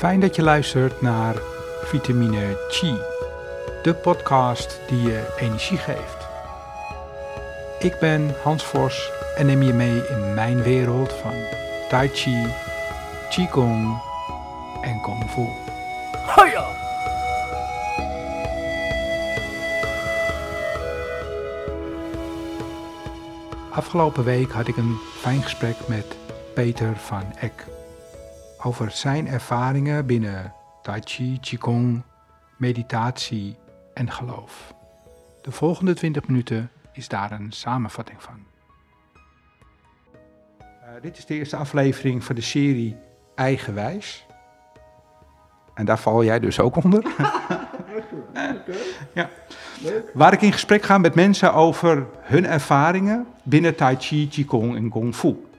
Fijn dat je luistert naar Vitamine Chi, de podcast die je energie geeft. Ik ben Hans Vos en neem je mee in mijn wereld van Tai Chi, Qigong en Kung Fu. Hiya! Afgelopen week had ik een fijn gesprek met Peter van Eck over zijn ervaringen binnen Tai Chi, Qigong, meditatie en geloof. De volgende 20 minuten is daar een samenvatting van. Eh, dit is de eerste aflevering van de serie Eigenwijs. En daar val jij dus ook onder. ja. Waar ik in gesprek ga met mensen over hun ervaringen binnen Tai Chi, Qigong en Kung Fu.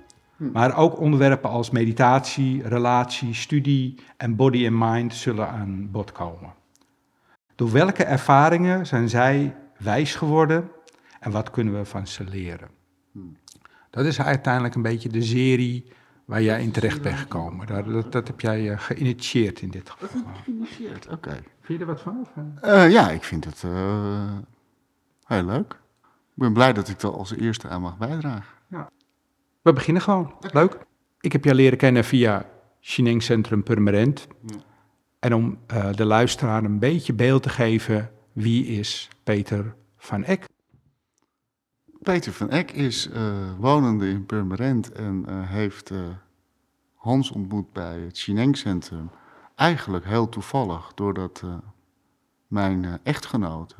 Maar ook onderwerpen als meditatie, relatie, studie en body and mind zullen aan bod komen. Door welke ervaringen zijn zij wijs geworden en wat kunnen we van ze leren? Dat is uiteindelijk een beetje de serie waar jij in terecht bent gekomen. Dat, dat, dat heb jij uh, geïnitieerd in dit geval. Geïnitieerd, oké. Vind je er wat van? Of, uh? Uh, ja, ik vind het uh, heel leuk. Ik ben blij dat ik er als eerste aan mag bijdragen. Ja. We beginnen gewoon. Leuk. Ik heb jou leren kennen via Chineng Centrum Purmerend. Ja. En om uh, de luisteraar een beetje beeld te geven, wie is Peter van Eck? Peter van Eck is uh, wonende in Purmerend en uh, heeft Hans ontmoet bij het Chineng Centrum. Eigenlijk heel toevallig, doordat mijn echtgenote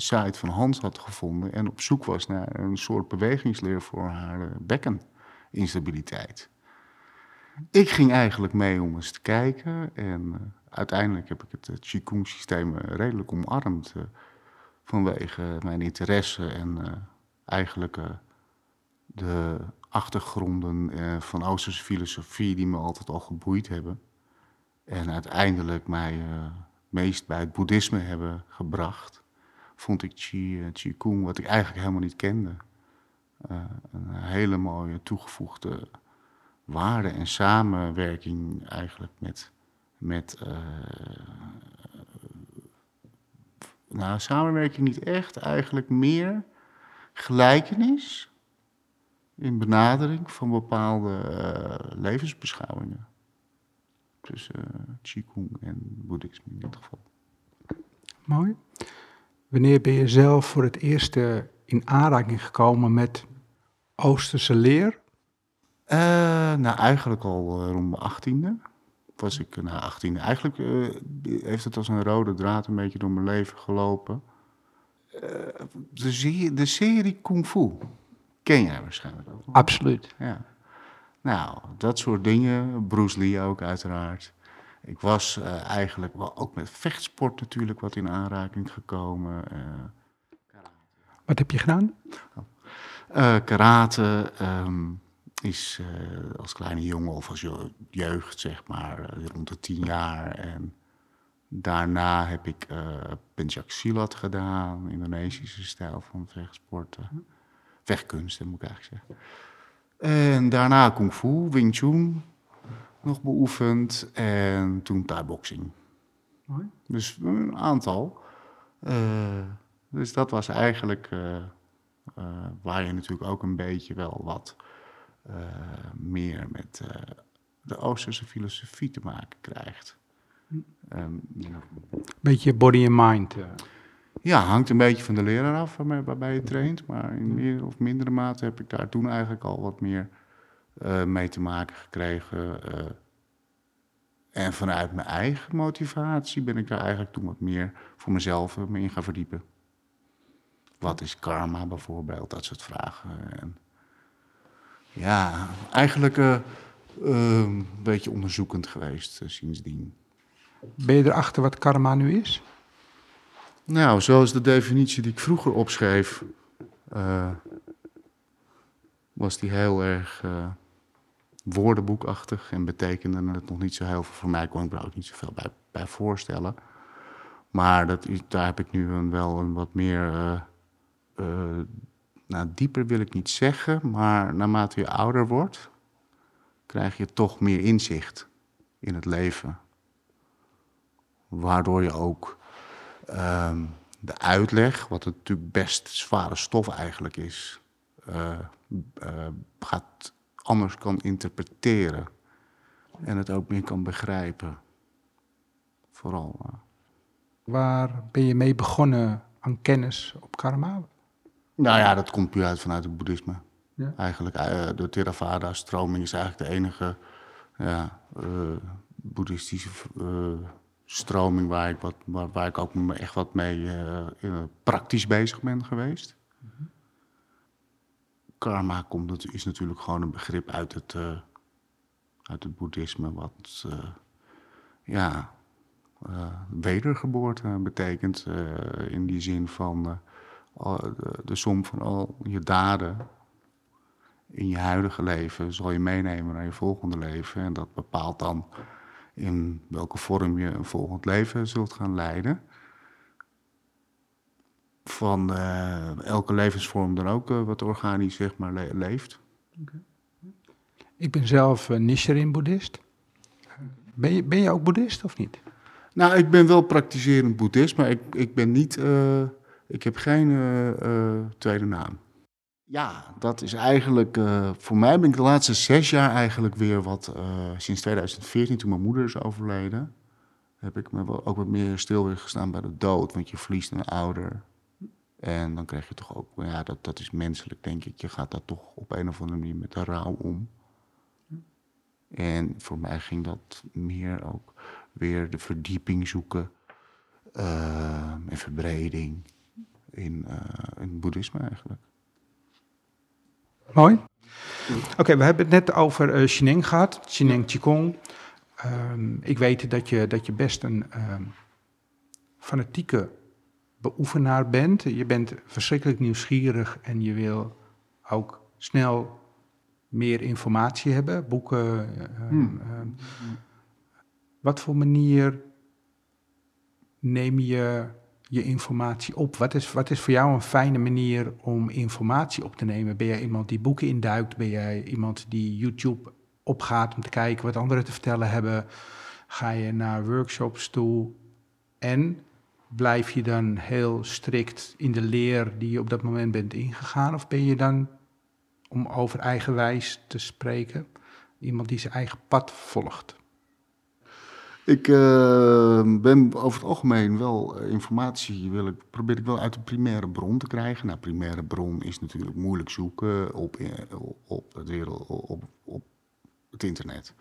site van Hans had gevonden en op zoek was naar een soort bewegingsleer voor haar bekkeninstabiliteit. Ik ging eigenlijk mee om eens te kijken en uh, uiteindelijk heb ik het uh, Qigong-systeem redelijk omarmd vanwege mijn interesse en eigenlijk de achtergronden van Oosterse filosofie die me altijd al geboeid hebben. En uiteindelijk mij meest bij het boeddhisme hebben gebracht vond ik Qi, Qigong, wat ik eigenlijk helemaal niet kende, uh, een hele mooie toegevoegde waarde en samenwerking eigenlijk met, met uh, nou samenwerking niet echt, eigenlijk meer gelijkenis in benadering van bepaalde uh, levensbeschouwingen tussen Qigong en Boeddhisme in dit geval. Mooi. Wanneer ben je zelf voor het eerst in aanraking gekomen met Oosterse leer? Uh, nou, eigenlijk al uh, rond mijn achttiende. Was ik, nou, achttiende. Eigenlijk uh, heeft het als een rode draad een beetje door mijn leven gelopen. de, serie, de serie Kung Fu ken jij waarschijnlijk ook. Absoluut. Ja. Nou, dat soort dingen. Bruce Lee ook uiteraard. Ik was uh, eigenlijk wel ook met vechtsport natuurlijk wat in aanraking gekomen. Uh, wat heb je gedaan? Uh, karate um, is als kleine jongen of als jeugd, zeg maar, rond de tien jaar. En daarna heb ik Pencak Silat gedaan, Indonesische stijl van vechtsporten. Vechtkunsten moet ik eigenlijk zeggen. En daarna Kung Fu, Wing Chun, nog beoefend en toen thai-boxing. Mooi. Dus een aantal. Uh, dus dat was eigenlijk uh, uh, waar je natuurlijk ook een beetje wel wat meer met de Oosterse filosofie te maken krijgt. Um, ja. Beetje body and mind. Ja, hangt een beetje van de leraar af waarbij je traint. Maar in meer of mindere mate heb ik daar toen eigenlijk al wat meer uh, mee te maken gekregen. Uh, en vanuit mijn eigen motivatie ben ik daar eigenlijk toen wat meer voor mezelf mee in gaan verdiepen. Wat is karma bijvoorbeeld, dat soort vragen. En ja, eigenlijk uh, een beetje onderzoekend geweest sindsdien. Ben je erachter wat karma nu is? Nou, zoals de definitie die ik vroeger opschreef, was die heel erg woordenboekachtig en betekende het nog niet zo heel veel. Voor mij kon ik ook niet zoveel bij, bij voorstellen. Maar dat, daar heb ik nu een, wel een wat meer. Uh, uh, nou, dieper wil ik niet zeggen, maar naarmate je ouder wordt, krijg je toch meer inzicht in het leven. Waardoor je ook ehm, de uitleg, wat natuurlijk best zware stof eigenlijk is, uh, gaat anders kan interpreteren. En het ook meer kan begrijpen. Vooral. Uh. Waar ben je mee begonnen aan kennis op karma? Nou ja, dat komt puur uit vanuit het boeddhisme. Ja. Eigenlijk, de Theravada-stroming is eigenlijk de enige ja, boeddhistische stroming waar ik, wat, waar, waar ik ook echt wat mee praktisch bezig ben geweest. Mm Karma komt, is natuurlijk gewoon een begrip uit het, uh, uit het boeddhisme, wat uh, ja, wedergeboorte betekent. in die zin van de som van al je daden in je huidige leven zal je meenemen naar je volgende leven. En dat bepaalt dan in welke vorm je een volgend leven zult gaan leiden. Van uh, elke levensvorm dan ook uh, wat organisch zeg maar le leeft. Okay. Ik ben zelf uh, Nichiren-boeddhist. Ben je, ben je ook boeddhist of niet? Nou, ik ben wel praktiserend boeddhist, maar ik, ik ben niet... ik heb geen tweede naam. Ja, dat is eigenlijk, uh, voor mij ben ik de laatste zes jaar eigenlijk weer wat, uh, sinds 2014 toen mijn moeder is overleden, heb ik me wel ook wat meer stil weer gestaan bij de dood, want je verliest een ouder. En dan krijg je toch ook, ja, dat, dat is menselijk denk ik, je gaat daar toch op een of andere manier met de rouw om. En voor mij ging dat meer ook weer de verdieping zoeken uh, en verbreding in, het boeddhisme eigenlijk. Mooi. Oké, we hebben het net over uh, gehad, Shineng Qigong. Um, ik weet dat je, dat je best een um, fanatieke beoefenaar bent. Je bent verschrikkelijk nieuwsgierig en je wil ook snel meer informatie hebben, boeken. Um, hmm. wat voor manier neem je je informatie op? Wat is, wat is voor jou een fijne manier om informatie op te nemen? Ben jij iemand die boeken induikt? Ben jij iemand die YouTube opgaat om te kijken wat anderen te vertellen hebben? Ga je naar workshops toe? En blijf je dan heel strikt in de leer die je op dat moment bent ingegaan? Of ben je dan, om over eigenwijs te spreken, iemand die zijn eigen pad volgt? Ik uh, ben over het algemeen wel uh, informatie, wil ik, probeer ik wel uit de primaire bron te krijgen. Nou, primaire bron is natuurlijk moeilijk zoeken op, uh, op, het, op, op het internet.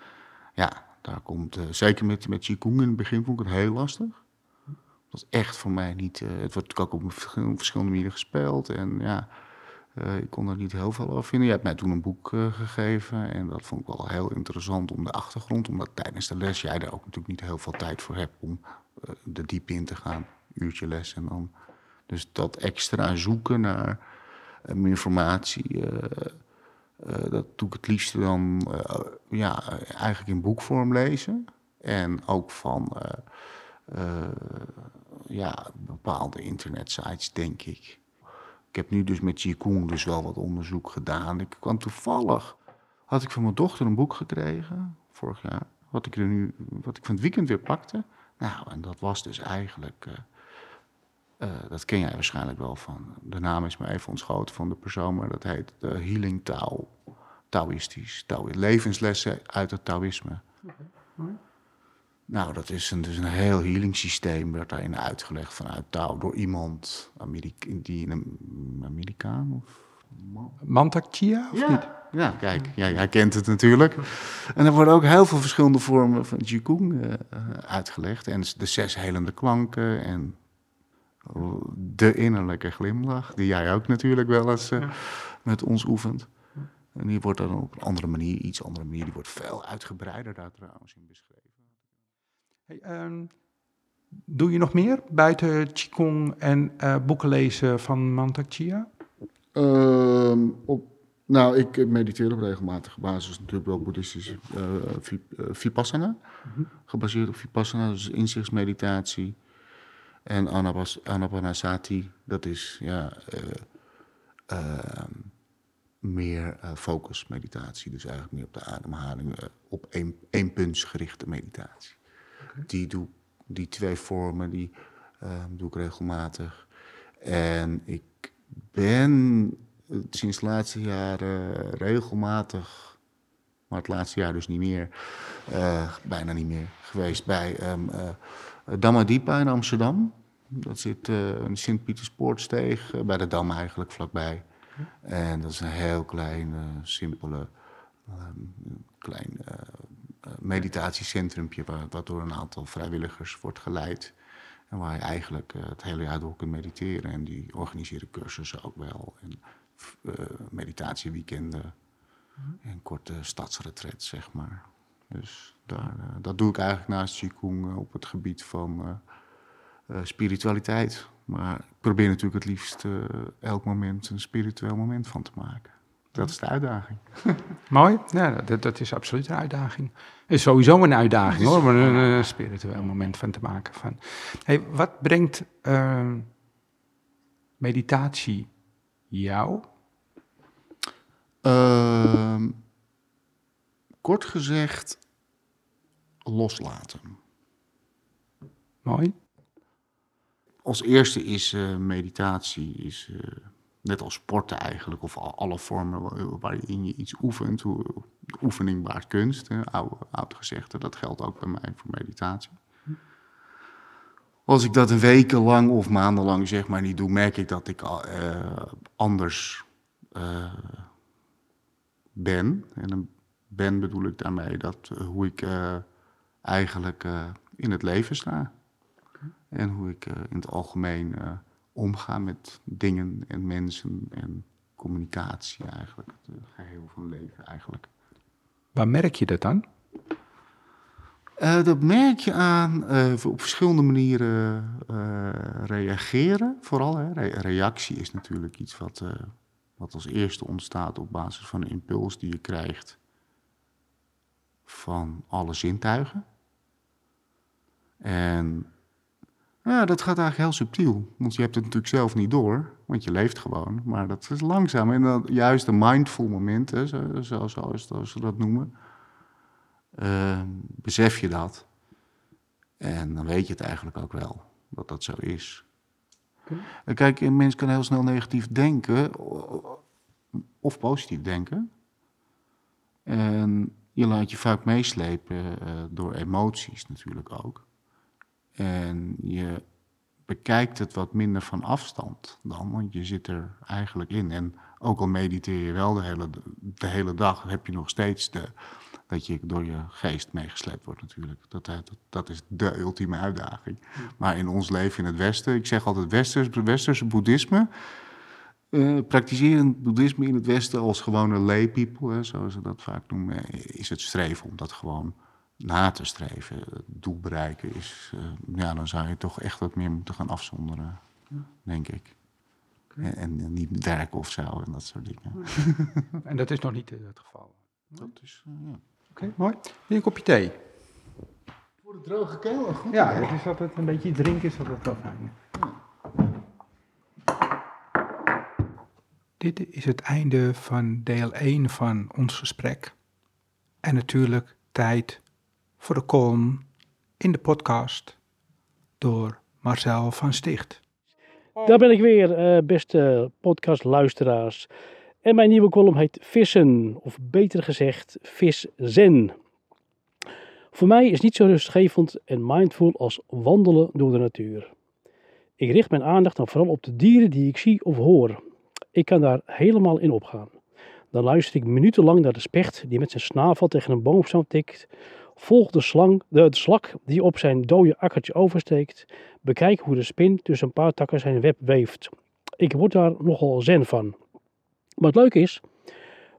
Ja, daar komt, zeker met, met in het begin vond ik het heel lastig. Is echt voor mij niet, het wordt ook op verschillende manieren gespeeld. En ja, uh, ik kon er niet heel veel over vinden. Je hebt mij toen een boek uh, gegeven en dat vond ik wel heel interessant om de achtergrond, omdat tijdens de les jij daar ook natuurlijk niet heel veel tijd voor hebt om de diep in te gaan. Uurtje les en dan. Dus dat extra zoeken naar informatie, dat doe ik het liefst dan ja, eigenlijk in boekvorm lezen. En ook van ja, bepaalde internetsites, denk ik. Ik heb nu dus met Qigong dus wel wat onderzoek gedaan. Ik kwam toevallig, had ik van mijn dochter een boek gekregen, vorig jaar, wat ik, er nu, wat ik van het weekend weer pakte. Nou, en dat was dus eigenlijk, uh, uh, dat ken jij waarschijnlijk wel van, de naam is me even ontschoten van de persoon, maar dat heet de Healing Tao, Taoïstisch, Tao, levenslessen uit het Taoïsme. Okay. Nou, dat is een, dus een heel healing systeem, werd daarin uitgelegd vanuit Tao door iemand, Amerika, die een Amerikaan of... Mantak Chia, of ja. niet? Ja, kijk, ja, jij kent het natuurlijk. En er worden ook heel veel verschillende vormen van Qigong uh, uitgelegd. En de zes helende klanken en de innerlijke glimlach, die jij ook natuurlijk wel eens uh, met ons oefent. En die wordt dan op een andere manier, iets andere manier, die wordt veel uitgebreider daar trouwens in beschreven. Hey, um, doe je nog meer buiten Qigong en uh, boeken lezen van Mantak Chia? Uh, op, nou, ik mediteer op regelmatige basis natuurlijk wel boeddhistische uh, vipassana. Mm -hmm. Gebaseerd op vipassana, dus inzichtsmeditatie. En anapas, anapanasati, dat is ja, ehm, meer uh, focusmeditatie. Dus eigenlijk meer op de ademhaling, uh, op één, eenpuntsgerichte meditatie. Die, doe, die twee vormen, die uh, doe ik regelmatig. En ik ben sinds de laatste jaren regelmatig, maar het laatste jaar dus niet meer, bijna niet meer, geweest bij um, Damadipa in Amsterdam. Dat zit in Sint-Pieterspoortsteeg, bij de Dam eigenlijk vlakbij. En dat is een heel klein, simpele, um, klein uh, meditatiecentrumpje waar, wat door een aantal vrijwilligers wordt geleid. En waar je eigenlijk uh, het hele jaar door kunt mediteren. En die organiseren cursussen ook wel. En uh, meditatieweekenden. En korte stadsretreats, zeg maar. Dus daar, dat doe ik eigenlijk naast Qigong op het gebied van spiritualiteit. Maar ik probeer natuurlijk het liefst elk moment een spiritueel moment van te maken. Dat is de uitdaging. Mooi, ja, dat, dat is absoluut een uitdaging. is sowieso een uitdaging hoor, om een, een, spiritueel moment van te maken. Van. Hey, wat brengt uh, meditatie jou? Uh, kort gezegd, loslaten. Mooi als eerste is uh, meditatie, is, uh, net als sporten eigenlijk, of alle vormen waarin je iets oefent. Hoe, oefening baart kunst, hè, oude, oud gezegde, dat geldt ook bij mij voor meditatie. Als ik dat een weken lang of maandenlang zeg maar niet doe, merk ik dat ik uh, anders ben. En dan ben bedoel ik daarmee dat hoe ik eigenlijk in het leven sta. En hoe ik in het algemeen uh, omga met dingen en mensen en communicatie eigenlijk. Het geheel van leven eigenlijk. Waar merk je dat dan? Uh, dat merk je aan op verschillende manieren reageren. Vooral, hè. Re reactie is natuurlijk iets wat, wat als eerste ontstaat op basis van een impuls die je krijgt van alle zintuigen. En ja, dat gaat eigenlijk heel subtiel. Want je hebt het natuurlijk zelf niet door, want je leeft gewoon. Maar dat is langzaam. En dan juist de mindful momenten, zoals, zoals, zoals ze dat noemen, uh, besef je dat. En dan weet je het eigenlijk ook wel, dat dat zo is. Okay. Kijk, een mens kan heel snel negatief denken of positief denken. En je laat je vaak meeslepen uh, door emoties natuurlijk ook. En je bekijkt het wat minder van afstand dan, want je zit er eigenlijk in. En ook al mediteer je wel de hele, de hele dag, heb je nog steeds de, dat je door je geest meegesleept wordt natuurlijk. Dat, dat, dat is de ultieme uitdaging. Maar in ons leven in het Westen, ik zeg altijd westers, westerse boeddhisme, uh, praktiserend boeddhisme in het Westen als gewone lay people, zoals ze dat vaak noemen, is het streven om dat gewoon na te streven, het doel bereiken, is, uh, ja, dan zou je toch echt wat meer moeten gaan afzonderen, denk ik. Okay. En, en, niet werken of zo en dat soort dingen. en dat is nog niet het geval? Dat is, uh, ja. Oké, okay, mooi. Hier een kopje thee. Voor de droge keel, goed. Ja, het is altijd een beetje drinken, is altijd wel fijn. Ja. Dit is het einde van deel 1 van ons gesprek. En natuurlijk tijd voor de column in de podcast door Marcel van Sticht. Daar ben ik weer, uh, beste podcastluisteraars. En mijn nieuwe column heet Vissen, of beter gezegd Vis-zen. Voor mij is niet zo rustgevend en mindful als wandelen door de natuur. Ik richt mijn aandacht dan vooral op de dieren die ik zie of hoor. Ik kan daar helemaal in opgaan. Dan luister ik minutenlang naar de specht die met zijn snavel tegen een boomstam tikt Volg de, slang, de, slak die op zijn dode akkertje oversteekt. Bekijk hoe de spin tussen een paar takken zijn web weeft. Ik word daar nogal zen van. Maar het leuke is,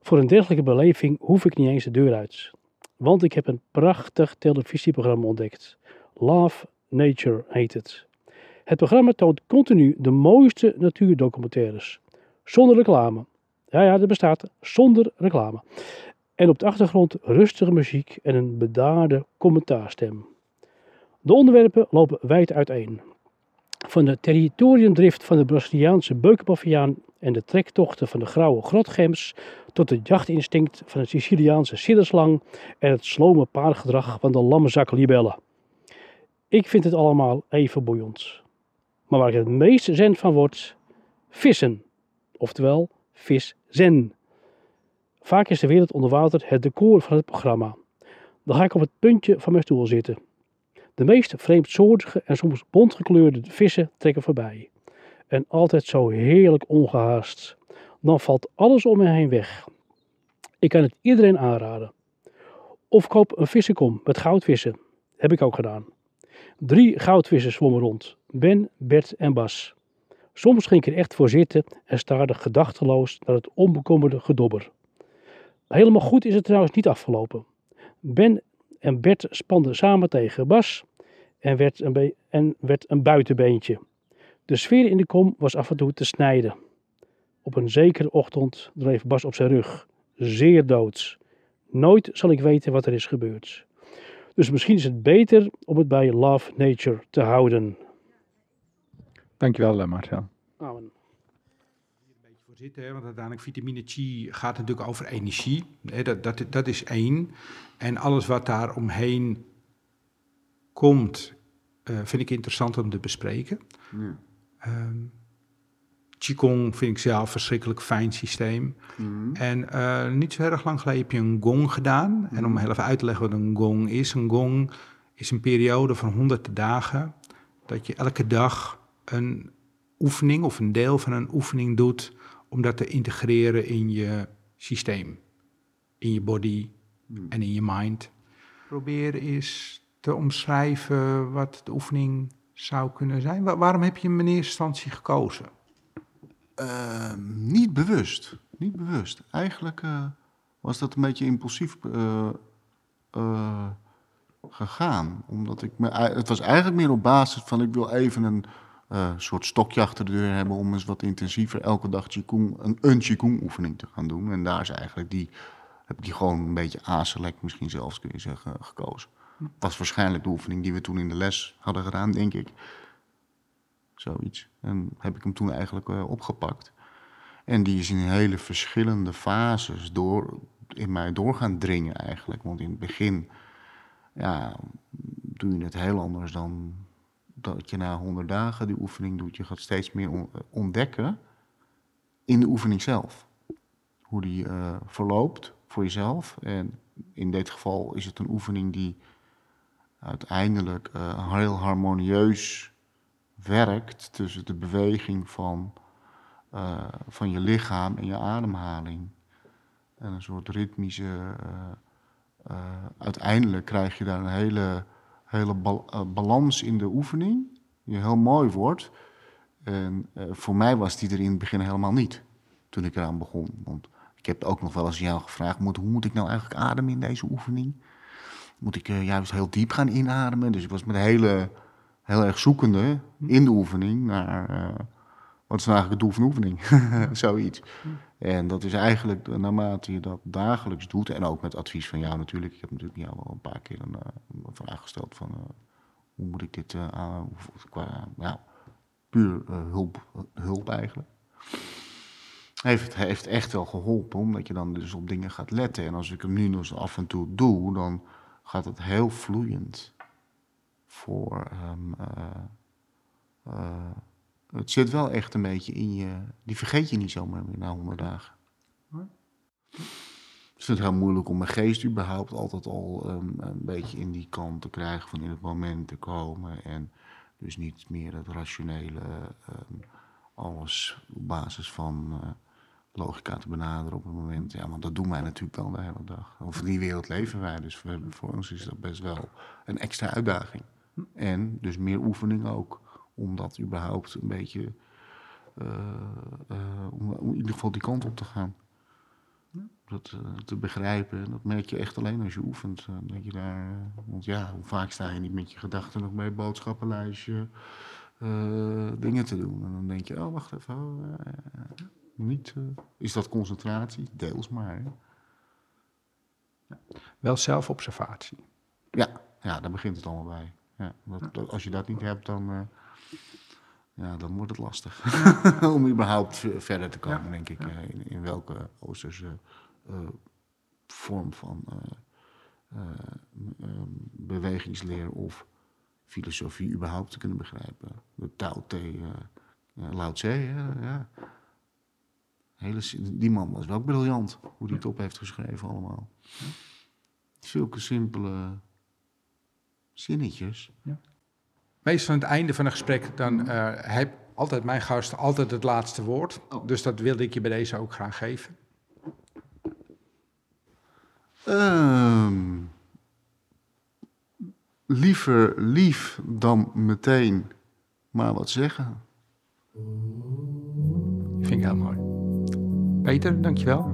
voor een dergelijke beleving hoef ik niet eens de deur uit. Want ik heb een prachtig televisieprogramma ontdekt. Love Nature heet het. Het programma toont continu de mooiste natuurdocumentaires. Zonder reclame. Ja, ja, dat bestaat zonder reclame. En op de achtergrond rustige muziek en een bedaarde commentaarstem. De onderwerpen lopen wijd uiteen. Van de territoriumdrift van de Braziliaanse beukenpaviaan en de trektochten van de grauwe grotgems tot het jachtinstinct van de Siciliaanse sidderslang en het slome paardgedrag van de lammenzaklibellen. Ik vind het allemaal even boeiend. Maar waar ik het meest zen van word, vissen. Oftewel, vis-zen. Vaak is de wereld onder water het decor van het programma. Dan ga ik op het puntje van mijn stoel zitten. De meest vreemdsoortige en soms bontgekleurde vissen trekken voorbij. En altijd zo heerlijk ongehaast. Dan valt alles om me heen weg. Ik kan het iedereen aanraden. Of koop een vissenkom met goudvissen. Heb ik ook gedaan. Drie goudvissen zwommen rond. Ben, Bert en Bas. Soms ging ik er echt voor zitten en staarde gedachteloos naar het onbekommerde gedobber. Helemaal goed is het trouwens niet afgelopen. Ben en Bert spanden samen tegen Bas en werd een, en werd een buitenbeentje. De sfeer in de kom was af en toe te snijden. Op een zekere ochtend dreef Bas op zijn rug, zeer doods. Nooit zal ik weten wat er is gebeurd. Dus misschien is het beter om het bij Love Nature te houden. Dankjewel, eh, Marcel. Amen. Voor zitten, hè? want uiteindelijk vitamine G gaat natuurlijk over energie. Hè? Dat, dat, dat is één. En alles wat daar omheen komt, uh, vind ik interessant om te bespreken. Ja. Um, Qigong vind ik zelf een verschrikkelijk fijn systeem. Mhm. En uh, niet zo erg lang geleden heb je een gong gedaan. En om heel even uit te leggen wat een gong is. Een gong is een periode van honderden dagen. Dat je elke dag een oefening of een deel van een oefening doet. Om dat te integreren in je systeem. In je body Mhm. en in je mind. Probeer eens te omschrijven wat de oefening zou kunnen zijn. Wa- waarom heb je hem in eerste instantie gekozen? Ehm, niet bewust. Niet bewust. Eigenlijk eh, was dat een beetje impulsief eh, eh, gegaan. Omdat ik me, het was eigenlijk meer op basis van ik wil even een eh, soort stokje achter de deur hebben om eens wat intensiever elke dag Qigong, een, een Qigong oefening te gaan doen. En daar is eigenlijk die, heb ik die gewoon een beetje a-select misschien zelfs kun je zeggen gekozen. Was waarschijnlijk de oefening die we toen in de les hadden gedaan, denk ik. Zoiets. En heb ik hem toen eigenlijk eh, opgepakt. En die is in hele verschillende fases door, in mij door gaan dringen eigenlijk. Want in het begin ja, doe je het heel anders dan dat je na 100 dagen die oefening doet. Je gaat steeds meer on- ontdekken in de oefening zelf. Hoe die eh, verloopt voor jezelf. En in dit geval is het een oefening die uiteindelijk eh, heel harmonieus werkt tussen de beweging van, eh, van je lichaam en je ademhaling. En een soort ritmische. eh, eh, uiteindelijk krijg je daar een hele, hele eh, balans in de oefening, die heel mooi wordt. En eh, voor mij was die er in het begin helemaal niet, toen ik eraan begon. Want ik heb ook nog wel eens jou gevraagd, moet, hoe moet ik nou eigenlijk ademen in deze oefening? Moet ik eh, juist heel diep gaan inademen? Dus ik was met hele, heel erg zoekende in de oefening naar wat is nou eigenlijk het doel van oefening? Zoiets. En dat is eigenlijk naarmate je dat dagelijks doet, en ook met advies van jou natuurlijk. Ik heb natuurlijk jou wel een paar keer een, eh, vraag gesteld van eh, hoe moet ik dit eh, aan, qua nou, puur hulp, hulp eigenlijk. Heeft, heeft echt wel geholpen, omdat je dan dus op dingen gaat letten. En als ik hem nu nog eens af en toe doe, dan gaat het heel vloeiend voor. Het zit wel echt een beetje in je. Die vergeet je niet zomaar meer na honderd dagen. Ik vind het heel moeilijk om mijn geest überhaupt altijd al ehm, een beetje in die kant te krijgen van in het moment te komen. En dus niet meer het rationele, ehm, alles op basis van eh, logica te benaderen op het moment. Ja, want dat doen wij natuurlijk wel de hele dag. In die wereld leven wij, dus hebben- voor ons is dat best wel een extra uitdaging. En dus meer oefening ook, om dat überhaupt een beetje, eh, eh, om, in ieder geval die kant op te gaan. Dat eh, te begrijpen, en dat merk je echt alleen als je oefent. dat je daar, want ja, hoe vaak sta je niet met je gedachten nog bij boodschappenlijstje dingen te doen. En dan denk je, oh wacht even, oh, niet, is dat concentratie? Deels maar. Hè? Wel zelfobservatie. Ja, ja, daar begint het allemaal bij. Ja, dat, dat- als je dat niet hebt, dan, ja, dan wordt het lastig om überhaupt verder te komen, denk ik. eh, In, in welke Oosterse eh, vorm van eh, bewegingsleer of filosofie überhaupt te kunnen begrijpen. De Tao Te, Lao Tse, ja. Hele, die man was wel briljant, hoe hij het op heeft geschreven allemaal. Zulke simpele zinnetjes. Meestal aan het einde van een gesprek, dan eh heb altijd mijn gast altijd het laatste woord. Dus dat wilde ik je bij deze ook graag geven. Ehm, liever lief dan meteen maar wat zeggen. Vind ik heel mooi. Peter, dankjewel.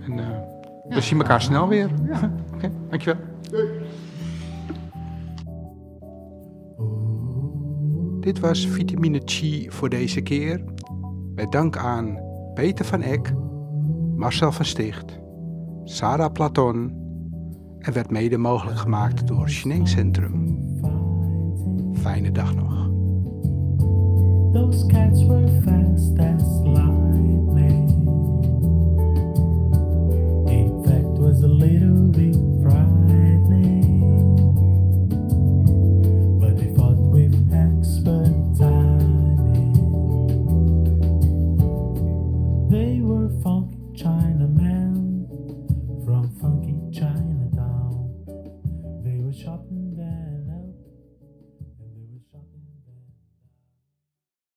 En eh, we zien elkaar snel weer. Ja. Oké, dankjewel. Dit was Vitamine Chi voor deze keer. Met dank aan Peter van Eck, Marcel van Sticht, Sarah Platon en werd mede mogelijk gemaakt door Chinees Centrum. Fijne dag nog. Those cats were